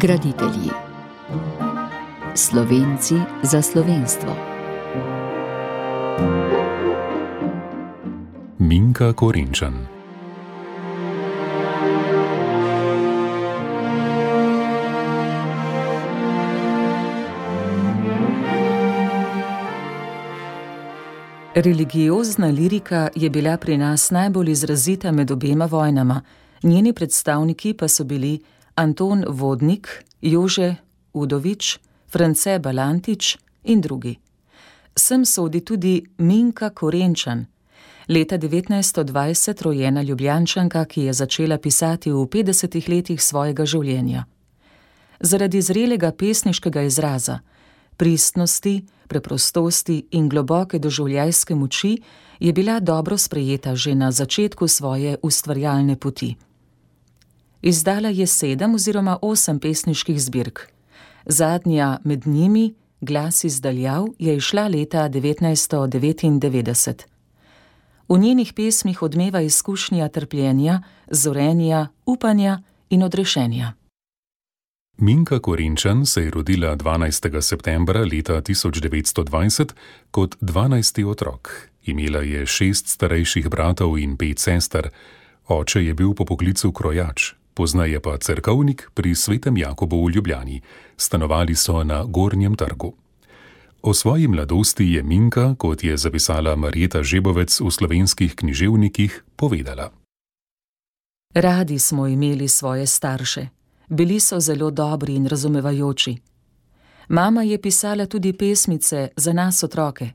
Graditelji. Slovenci za slovenstvo. Minka Korinčan. Religiozna lirika je bila pri nas najbolj izrazita med obema vojnama, njeni predstavniki pa so bili Anton Vodnik, Jože Udovič, France Balantič in drugi. Sem sodi tudi Minka Korenčan, leta 1920 rojena ljubljančanka, ki je začela pisati v 50 letih svojega življenja. Zaradi zrelega pesniškega izraza, pristnosti, preprostosti in globoke doživljajske moči je bila dobro sprejeta že na začetku svoje ustvarjalne poti. Izdala je sedem oziroma osem pesniških zbirk. Zadnja med njimi, Glas izdaljav, je išla leta 1999. V njenih pesmih odmeva izkušnja trpljenja, zorenja, upanja in odrešenja. Minka Korinčan se je rodila 12. septembra leta 1920 kot 12. otrok. Imela je šest starejših bratov in pet sester. Oče je bil po poklicu krojač, poznaje pa crkvnik pri svetem Jakobu v Ljubljani. Stanovali so na Gornjem trgu. O svoji mladosti je Minka, kot je zapisala Marjeta Žebovec v slovenskih književnikih, povedala. Radi smo imeli svoje starše bili so zelo dobri in razumevajoči. Mama je pisala tudi pesmice za nas otroke.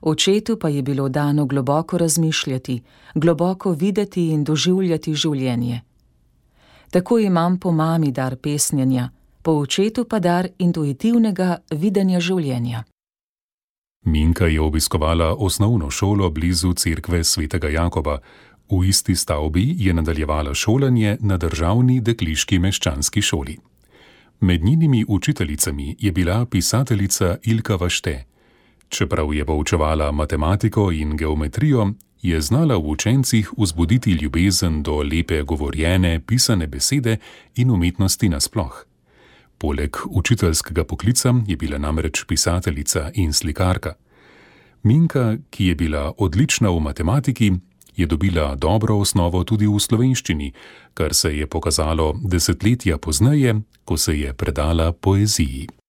Očetu pa je bilo dano globoko razmišljati, globoko videti in doživljati življenje. Tako imam po mami dar pesnjenja, po očetu pa dar intuitivnega videnja življenja. Minka je obiskovala osnovno šolo blizu cerkve svetega Jakoba, V isti stavbi je nadaljevala šolanje na državni dekliški meščanski šoli. Med njenimi učiteljicami je bila pisateljica Ilka Vašte. Čeprav je poučevala matematiko in geometrijo, je znala v učencih vzbuditi ljubezen do lepe govorjene, pisane besede in umetnosti nasploh. Poleg učiteljskega poklica je bila namreč pisateljica in slikarka. Minka, ki je bila odlična v matematiki, je dobila dobro osnovo tudi v slovenščini, kar se je pokazalo desetletja pozneje, ko se je predala poeziji.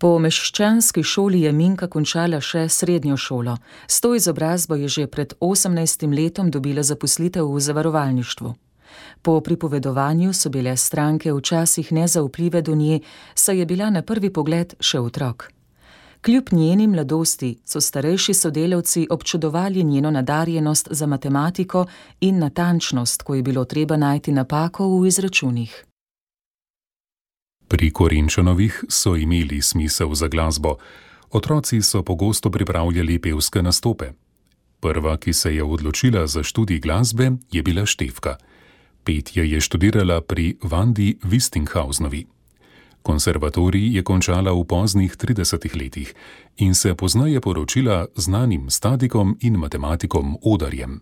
Po meščanski šoli je Minka končala še srednjo šolo. S to izobrazbo je že pred 18 letom dobila zaposlitev v zavarovalništvu. Po pripovedovanju so bile stranke včasih nezaupljive do nje, saj je bila na prvi pogled še otrok. Kljub njeni mladosti so starejši sodelavci občudovali njeno nadarjenost za matematiko in natančnost, ko je bilo treba najti napako v izračunih. Pri Korinčanovih so imeli smisel za glasbo. Otroci so pogosto pripravljali pevske nastope. Prva, ki se je odločila za študij glasbe, je bila Števka. Petje je študirala pri Vandi Wistinghausnovi. Konservatorij je končala v poznih 30 letih in se poznaje poročila znanim statikom in matematikom Odarjem.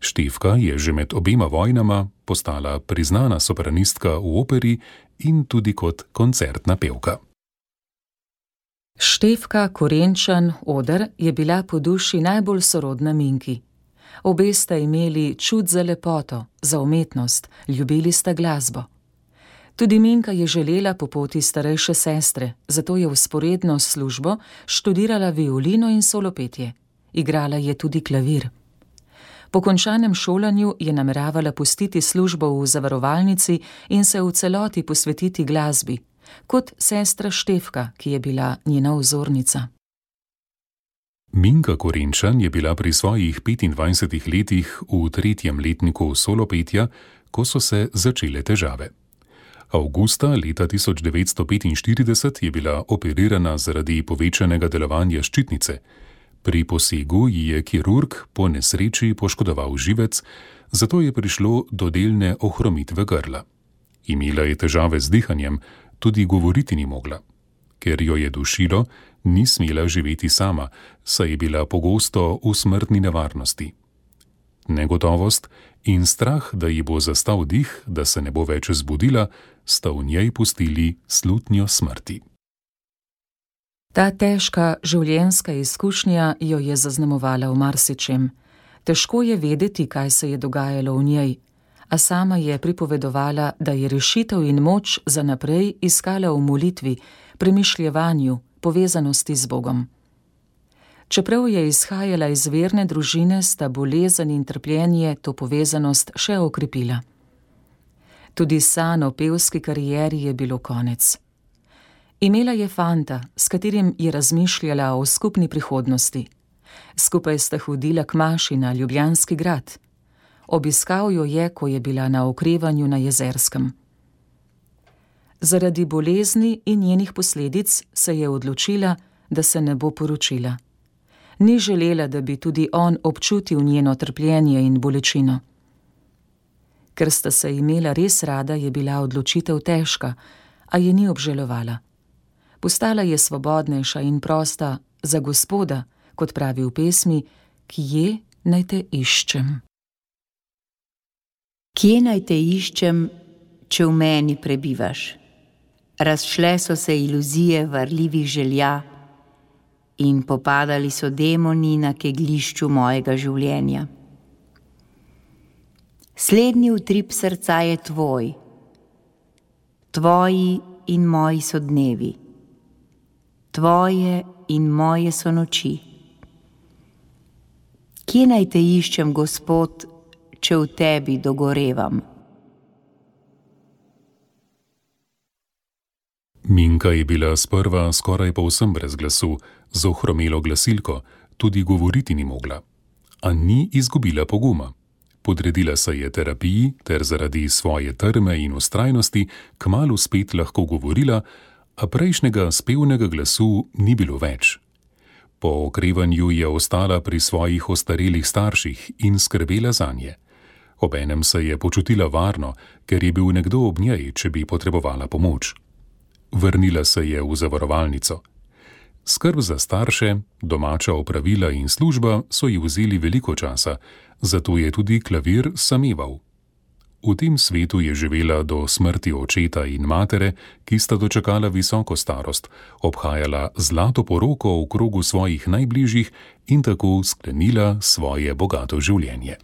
Števka je že med obema vojnama postala priznana sopranistka v operi in tudi kot koncertna pevka. Števka Korenčan Odar je bila po duši najbolj sorodna Minki. Obe sta imeli čut za lepoto, za umetnost, ljubili sta glasbo. Tudi Minka je želela po poti starejše sestre, zato je usporedno s službo študirala violino in solopetje. Igrala je tudi klavir. Po končanem šolanju je nameravala pustiti službo v zavarovalnici in se v celoti posvetiti glasbi, kot sestra Števka, ki je bila njena vzornica. Minka Korenčan je bila pri svojih 25 letih v tretjem letniku solopetja, ko so se začele težave. Augusta leta 1945 je bila operirana zaradi povečanega delovanja ščitnice. Pri posegu ji je kirurg po nesreči poškodoval živec, zato je prišlo do delne ohromitve grla. Imela je težave z dihanjem, tudi govoriti ni mogla. Ker jo je dušilo, ni smela živeti sama, saj je bila pogosto v smrtni nevarnosti. Negotovost in strah, da ji bo zastal dih, da se ne bo več zbudila, sta v njej pustili slutnjo smrti. Ta težka življenjska izkušnja jo je zaznamovala v marsičem. Težko je vedeti, kaj se je dogajalo v njej, a sama je pripovedovala, da je rešitev in moč za naprej iskala v molitvi, premišljevanju, povezanosti z Bogom. Čeprav je izhajala iz verne družine, sta bolezen in trpljenje to povezanost še okrepila. Tudi san o pevski karieri je bilo konec. Imela je fanta, s katerim je razmišljala o skupni prihodnosti. Skupaj sta hodila k Maši na Ljubljanski grad. Obiskal jo je, ko je bila na okrevanju na jezerskem. Zaradi bolezni in njenih posledic se je odločila, da se ne bo poročila. Ni želela, da bi tudi on občutil njeno trpljenje in bolečino. Ker sta se imela res rada, je bila odločitev težka, a je ni obžalovala. Postala je svobodnejša in prosta za gospoda, kot pravi v pesmi, ki je naj te iščem. Kje naj te iščem, če v meni prebivaš? Razšle so se iluzije varljivih želja in popadali so demoni na keglišču mojega življenja. Slednji utrip srca je tvoj, tvoji in moji so dnevi, tvoje in moje so noči. Kje naj te iščem, Gospod, če v tebi dogorevam? Minka je bila sprva skoraj povsem brez glasu, z ohromelo glasilko, tudi govoriti ni mogla. A ni izgubila poguma. Podredila se je terapiji ter zaradi svoje trme in ustrajnosti kmalo spet lahko govorila, a prejšnjega spevnega glasu ni bilo več. Po okrevanju je ostala pri svojih ostarelih starših in skrbela za nje. Obenem se je počutila varno, ker je bil nekdo ob njej, če bi potrebovala pomoč. Vrnila se je v zavarovalnico. Skrb za starše, domača opravila in služba so ji vzeli veliko časa, zato je tudi klavir sameval. V tem svetu je živela do smrti očeta in matere, ki sta dočekala visoko starost, obhajala zlato poroko v krogu svojih najbližjih in tako sklenila svoje bogato življenje.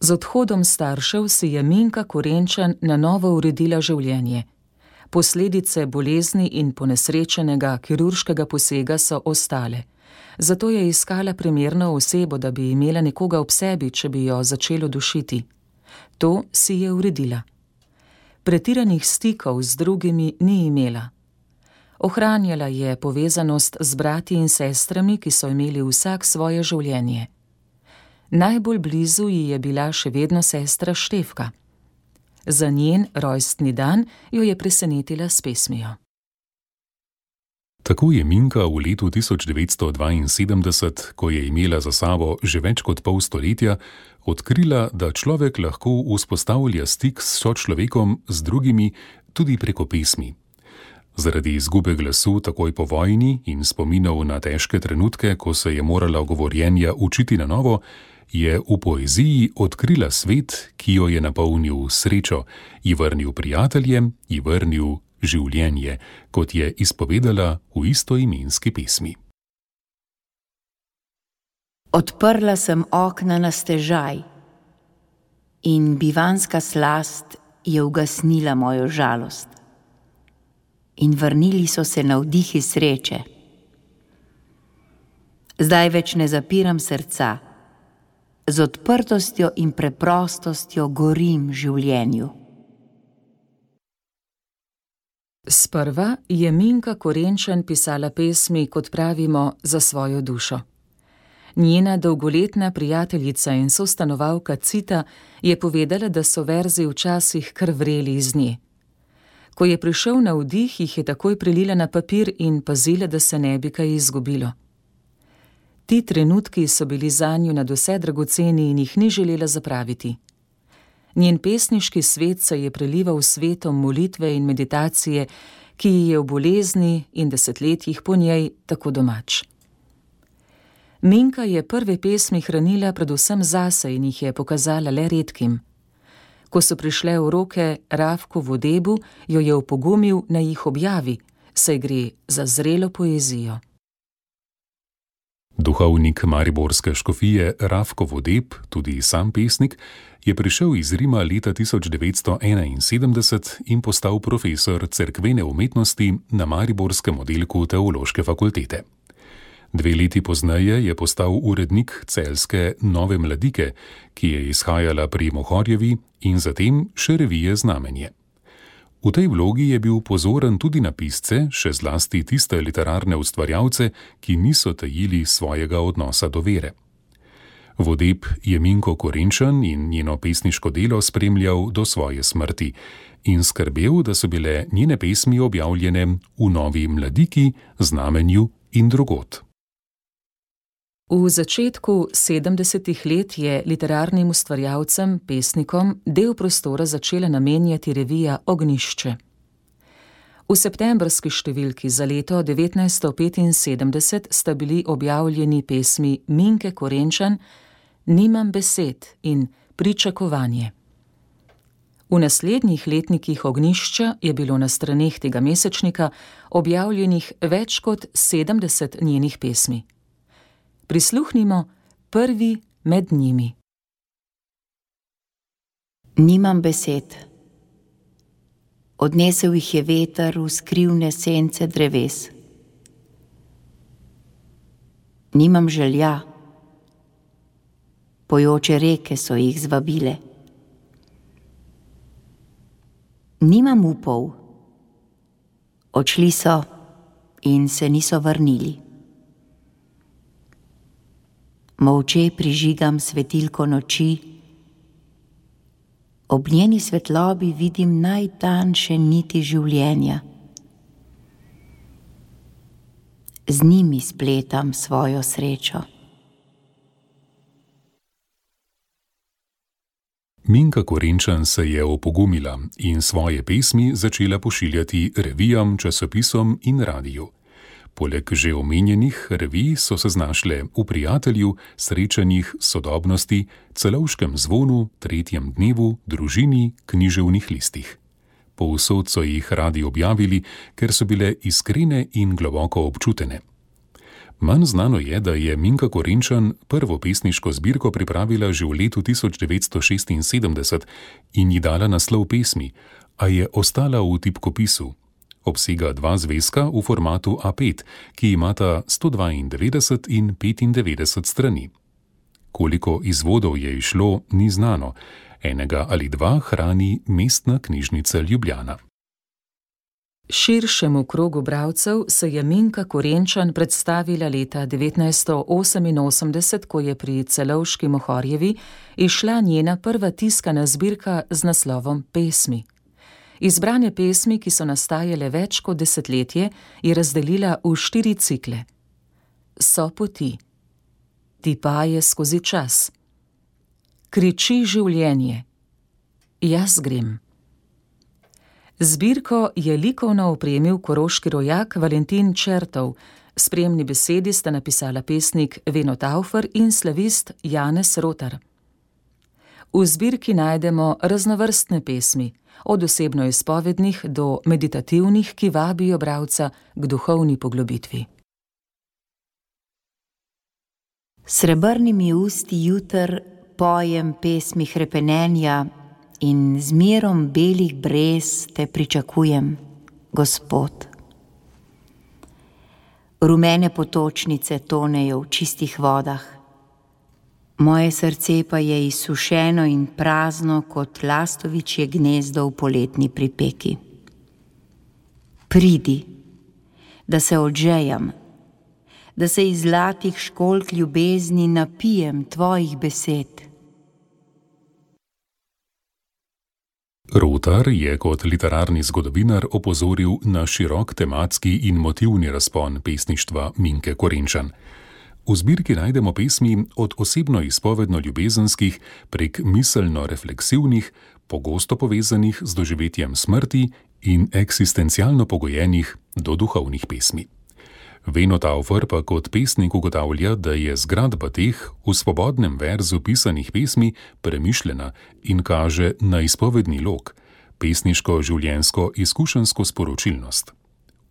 Z odhodom staršev si je Minka Korenčan na novo uredila življenje. Posledice bolezni in ponesrečenega kirurškega posega so ostale. Zato je iskala primerno osebo, da bi imela nekoga ob sebi, če bi jo začelo dušiti. To si je uredila. Pretiranih stikov z drugimi ni imela. Ohranjala je povezanost z brati in sestrami, ki so imeli vsak svoje življenje. Najbolj blizu ji je bila še vedno sestra Števka. Za njen rojstni dan jo je presenetila s pesmijo. Tako je Minka v letu 1972, ko je imela za sabo že več kot pol stoletja, odkrila, da človek lahko vzpostavlja stik s sočlovekom z drugimi tudi preko pesmi. Zaradi izgube glasu takoj po vojni in spominov na težke trenutke, ko se je morala govorjenja učiti na novo, je v poeziji odkrila svet, ki jo je napolnil srečo, ji vrnil prijateljem, ji vrnil življenje, kot je izpovedala v istoimenski pesmi. Odprla sem okna na stežaj in bivanska slast je ugasnila mojo žalost. In vrnili so se na vdihi sreče. Zdaj več ne zapiram srca z odprtostjo in preprostostjo gorim življenju. Sprva je Minka Korenčan pisala pesmi, kot pravimo, za svojo dušo. Njena dolgoletna prijateljica in sostanovalka Cita je povedala, da so verzi včasih krvreli iz nje. Ko je prišel na vdih, jih je takoj prelila na papir in pazila, da se ne bi kaj izgubilo. Ti trenutki so bili za njo na vse dragoceni in jih ni želela zapraviti. Njen pesniški svet se je prelival s svetom molitve in meditacije, ki ji je v bolezni in desetletjih po njej tako domač. Minka je prve pesmi hranila predvsem zase in jih je pokazala le redkim. Ko so prišle v roke Ravku Vodebu, jo je opogumil na jih objavi, saj gre za zrelo poezijo. Duhovnik Mariborske škofije Ravko Vodeb, tudi sam pesnik, je prišel iz Rima leta 1971 in postal profesor cerkvene umetnosti na Mariborskem oddelku teološke fakultete. Dve leti pozneje je postal urednik celske Nove mladike, ki je izhajala pri Mohorjevi in zatem še revije Znamenje. V tej vlogi je bil pozoren tudi na pisce, še zlasti tiste literarne ustvarjalce, ki niso tajili svojega odnosa do vere. Vodeb je Minko Korenčan in njeno pesniško delo spremljal do svoje smrti in skrbel, da so bile njene pesmi objavljene v Novi mladiki, Znamenju in drugot. V začetku 70-ih let je literarnim ustvarjalcem, pesnikom, del prostora začela namenjati revija Ognišče. V septembrski številki za leto 1975 sta bili objavljeni pesmi Minke Korenčan, Nimam besed in Pričakovanje. V naslednjih letnikih Ognišča je bilo na straneh tega mesečnika objavljenih več kot 70 njenih pesmi prisluhnimo prvi med njimi. Nimam besed. Odnesel jih je veter v skrivne sence dreves. Nimam želja, pojoče reke so jih zvabile. Nimam upov, odšli so in se niso vrnili molče prižigam svetilko noči, ob njeni svetlobi vidim najtanjše niti življenja. Z njimi spletam svojo srečo. Minka Korenčan se je opogumila in svoje pesmi začela pošiljati revijam, časopisom in radiju. Poleg že omenjenih revij so se znašle v prijatelju, srečanjih, sodobnosti, celovškem zvonu, tretjem dnevu, družini, književnih listih. Povsod so jih radi objavili, ker so bile iskrene in globoko občutene. Manj znano je, da je Minka Korenčan prvo pesniško zbirko pripravila že v letu 1976 in ji dala naslov pesmi, a je ostala v tipkopisu, obsega dva zvezka v formatu A5, ki imata 192 in 95 strani. Koliko izvodov je išlo, ni znano, enega ali dva hrani mestna knjižnica Ljubljana. Širšemu krogu bralcev se je Minka Korenčan predstavila leta 1988, ko je pri celovški Mohorjevi išla njena prva tiskana zbirka z naslovom Pesmi. Izbrane pesmi, ki so nastajale več kot desetletje, je razdelila v štiri cikle: So poti, ti pa je skozi čas, kriči življenje, jaz grem. Zbirko je likovno opremil koroški rojak Valentin Črtov, spremni besedi sta napisala pesnik Veno Taufer in slavist Janez Rotar. V zbirki najdemo raznovrstne pesmi, od osebno izpovednih do meditativnih, ki vabijo bralca k duhovni poglobitvi. Srebrnimi usti jutr pojem pesmi hrepenenja in z mirom belih brez te pričakujem, Gospod. Rumene potočnice tonejo v čistih vodah moje srce pa je izsušeno in prazno kot lastovičje gnezdo v poletni pripeki. Pridi, da se odžejam, da se iz zlatih školk ljubezni napijem tvojih besed. Rotar je kot literarni zgodovinar opozoril na širok tematski in motivni razpon pesništva Minke Korenčan. V zbirki najdemo pesmi od osebno izpovedno ljubezenskih prek miselno refleksivnih, pogosto povezanih z doživetjem smrti in eksistencialno pogojenih do duhovnih pesmi. Veno Taufer pa kot pesnik ugotavlja, da je zgradba teh v svobodnem verzu pisanih pesmi premišljena in kaže na izpovedni lok, pesniško življensko izkušensko sporočilnost.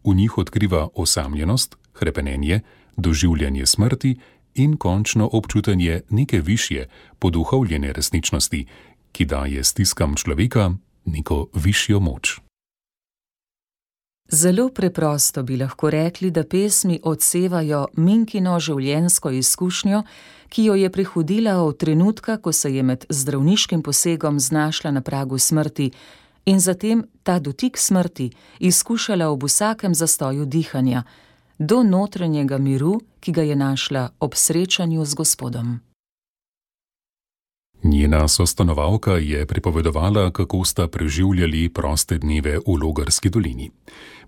V njih odkriva osamljenost, krepenenje, doživljanje smrti in končno občutanje neke višje, poduhovljene resničnosti, ki daje stiskam človeka neko višjo moč. Zelo preprosto bi lahko rekli, da pesmi odsevajo Minkino življenjsko izkušnjo, ki jo je prehodila od trenutka, ko se je med zdravniškim posegom znašla na pragu smrti in zatem ta dotik smrti izkušala ob vsakem zastoju dihanja, do notranjega miru, ki ga je našla ob srečanju z Gospodom. Njena sostanovalka je pripovedovala, kako sta preživljali proste dneve v Logarski dolini.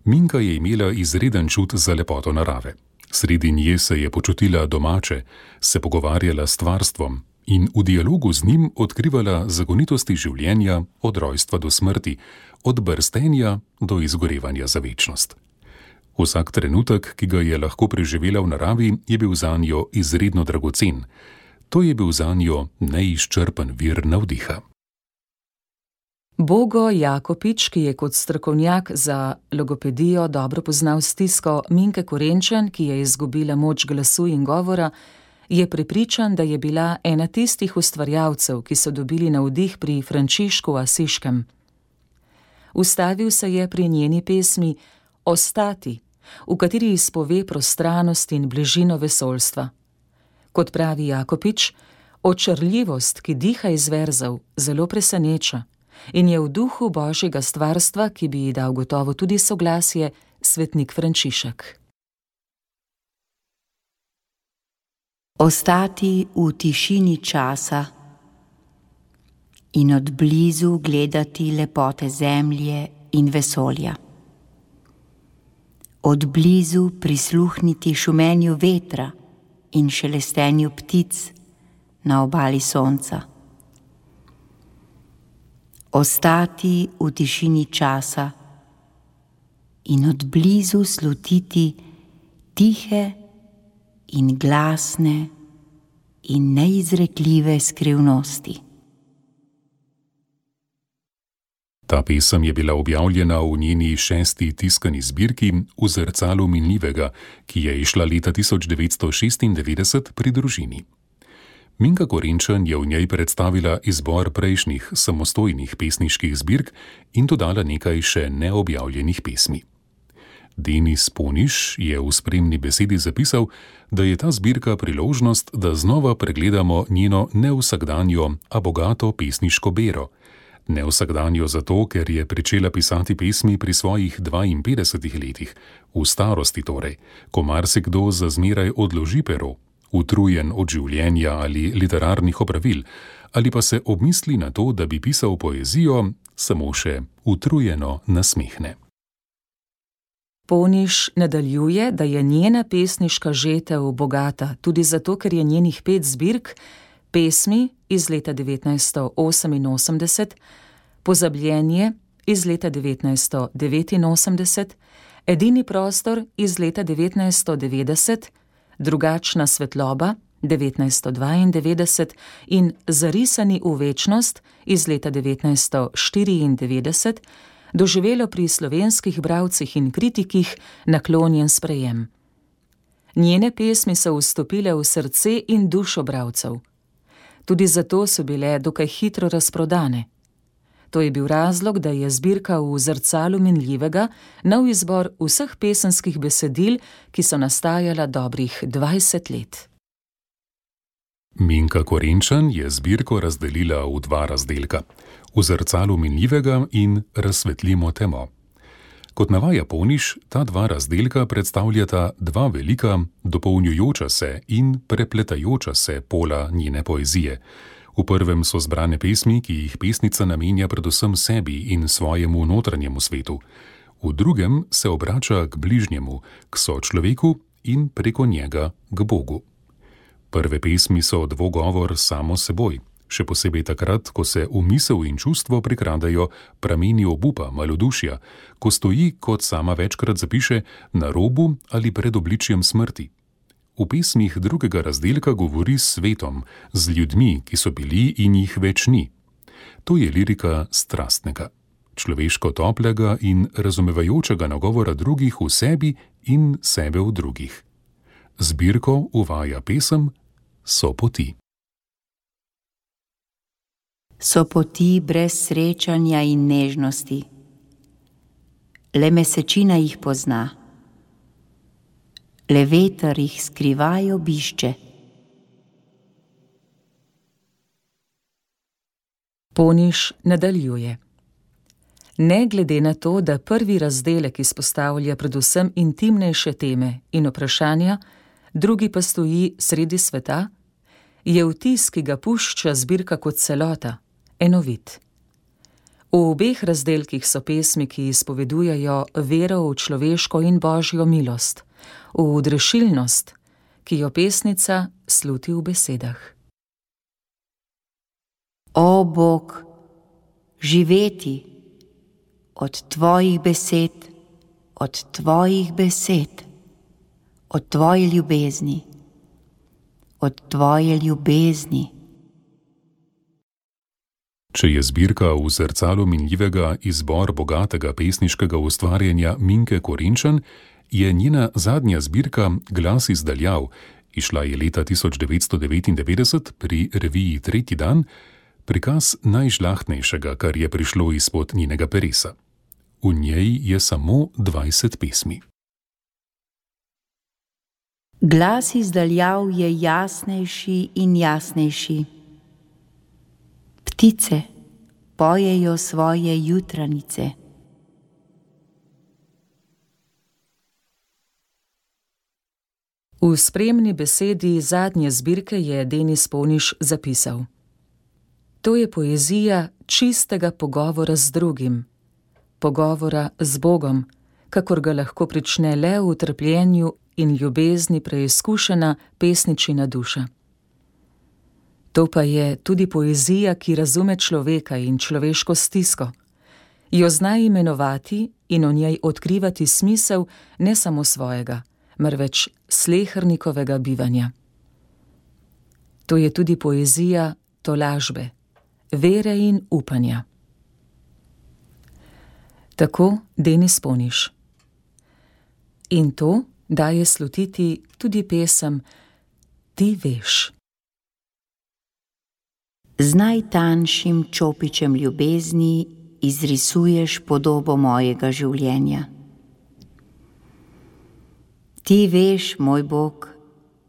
Minka je imela izreden čut za lepoto narave. Sredi nje se je počutila domače, se pogovarjala s stvarstvom in v dialogu z njim odkrivala zakonitosti življenja od rojstva do smrti, od brstenja do izgorevanja za večnost. Vsak trenutek, ki ga je lahko preživela v naravi, je bil za njo izredno dragocen. To je bil za njo neizčrpen vir navdiha. Bogo Jakopič, ki je kot strokovnjak za logopedijo dobro poznal stisko Minke Korenčen, ki je izgubila moč glasu in govora, je prepričan, da je bila ena tistih ustvarjalcev, ki so dobili navdih pri Frančišku Asiškem. Ustavil se je pri njeni pesmi Ostati, v kateri izpove prostranost in bližino vesolstva. Kot pravi Jakopič, očrljivost, ki diha iz verzov, zelo preseneča in je v duhu božjega stvarstva, ki bi ji dal gotovo tudi soglasje, svetnik Frančišek. Ostati v tišini časa in od blizu gledati lepote zemlje in vesolja. Od blizu prisluhniti šumenju vetra in šelestenju ptic na obali sonca ostati v tišini časa in od blizu slutiti tihe in glasne in neizrekljive skrivnosti. Ta pesem je bila objavljena v njeni šesti tiskani zbirki V zrcalu minljivega, ki je išla leta 1996 pri družini. Minka Korenčan je v njej predstavila izbor prejšnjih samostojnih pesniških zbirk in dodala nekaj še neobjavljenih pesmi. Denis Poniš je v spremni besedi zapisal, da je ta zbirka priložnost, da znova pregledamo njeno nevsakdanjo, a bogato pesniško bero. Nevsakdanjo zato, ker je začela pisati pesmi pri svojih 52 letih, v starosti torej, ko marsikdo za zmeraj odloži pero, utrujen od življenja ali literarnih opravil, ali pa se obmisli na to, da bi pisal poezijo, samo še utrujeno nasmehne. Poniš nadaljuje, da je njena pesniška žetev bogata tudi zato, ker je njenih pet zbirk, pesmi iz leta 1988, pozabljenje iz leta 1989, edini prostor iz leta 1990, drugačna svetloba 1992 in zarisani v večnost iz leta 1994 doživelo pri slovenskih bravcih in kritikih naklonjen sprejem. Njene pesmi so vstopile v srce in dušo bravcev. Tudi zato so bile dokaj hitro razprodane. To je bil razlog, da je zbirka v zrcalu minljivega nov izbor vseh pesenskih besedil, ki so nastajala dobrih 20 let. Minka Korenčan je zbirko razdelila v dva razdelka: v zrcalu minljivega in razsvetlimo temo. Kot navaja Poniš, ta dva razdelka predstavljata dva velika, dopolnjujoča se in prepletajoča se pola njene poezije. V prvem so zbrane pesmi, ki jih pesnica namenja predvsem sebi in svojemu notranjemu svetu, v drugem se obrača k bližnjemu, k sočloveku in preko njega k Bogu. Prve pesmi so dvogovor samo seboj, še posebej takrat, ko se v misel in čustvo prikradajo prameni obupa, malodušja, ko stoji, kot sama večkrat zapiše, na robu ali pred obličjem smrti. V pesmih drugega razdelka govori s svetom, z ljudmi, ki so bili in jih več ni. To je lirika strastnega, človeško toplega in razumevajočega nagovora drugih v sebi in sebe v drugih. Zbirko uvaja pesem So poti so poti brez srečanja in nežnosti. Le mesečina jih pozna, le veter jih skrivaj obišče. Poniš nadaljuje. Ne glede na to, da prvi razdelek izpostavlja predvsem intimnejše teme in vprašanja, drugi pa stoji sredi sveta, je vtis, ki ga pušča zbirka kot celota enovit. V obeh razdelkih so pesmi, ki izpovedujejo vero v človeško in božjo milost, v odrešilnost, ki jo pesnica sluti v besedah. O Bog, živeti od tvojih besed, od tvojih besed, od tvoje ljubezni, od tvoje ljubezni. Če je zbirka v zrcalu minljivega izbor bogatega pesniškega ustvarjanja Minke Korinčan, je njena zadnja zbirka Glas iz daljav, išla je leta 1999 pri reviji Tretji dan, prikaz najžlahtnejšega, kar je prišlo izpod njenega peresa. V njej je samo 20 pesmi. Glas iz daljav je jasnejši in jasnejši ptice pojejo svoje jutranice. V spremni besedi zadnje zbirke je Denis Poniš zapisal: To je poezija čistega pogovora z drugim, pogovora z Bogom, kakor ga lahko prične le v trpljenju in ljubezni preizkušena pesničina duša. To pa je tudi poezija, ki razume človeka in človeško stisko, jo zna imenovati in o njej odkrivati smisel ne samo svojega, marveč slehrnikovega bivanja. To je tudi poezija tolažbe, vere in upanja. Tako Denis Poniš. In to daje slutiti tudi pesem Ti veš z najtanjšim čopičem ljubezni izrisuješ podobo mojega življenja. Ti veš, moj Bog,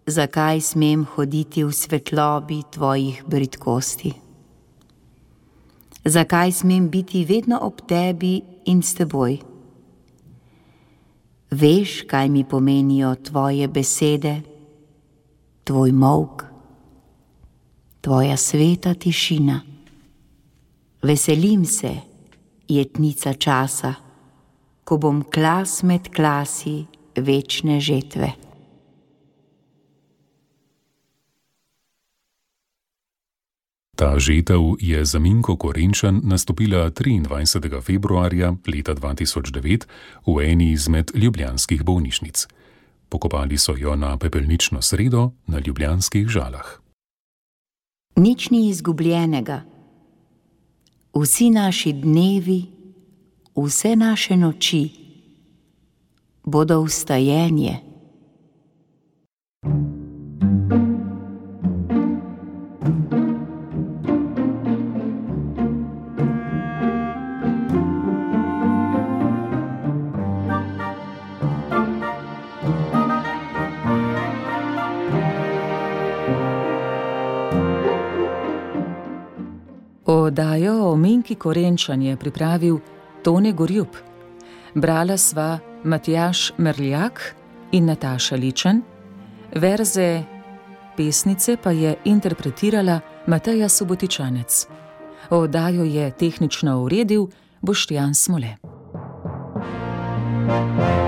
zakaj smem hoditi v svetlobi tvojih britkosti. Zakaj smem biti vedno ob tebi in s teboj? Veš, kaj mi pomenijo tvoje besede, tvoj mok, tvoja sveta tišina. Veselim se, jetnica časa, ko bom klas med klasi večne žetve. Ta žetev je za Minko Korenčan nastopila 23. februarja leta 2009 v eni izmed ljubljanskih bolnišnic. Pokopali so jo na pepelnično sredo na ljubljanskih žalah. Nič ni izgubljenega. Vsi naši dnevi, vse naše noči bodo ustajenje. Oddajo o Minki Korenčan je pripravil Tone Gorjub. Brala sva Matjaš Merljak in Nataša Ličen, verze pesnice pa je interpretirala Mateja Subotičanec. Oddajo je tehnično uredil Boštjan Smole. thank you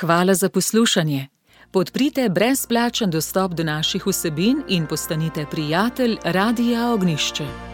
Hvala za poslušanje. Podprite brezplačen dostop do naših vsebin in postanite prijatelj Radia Ognišče.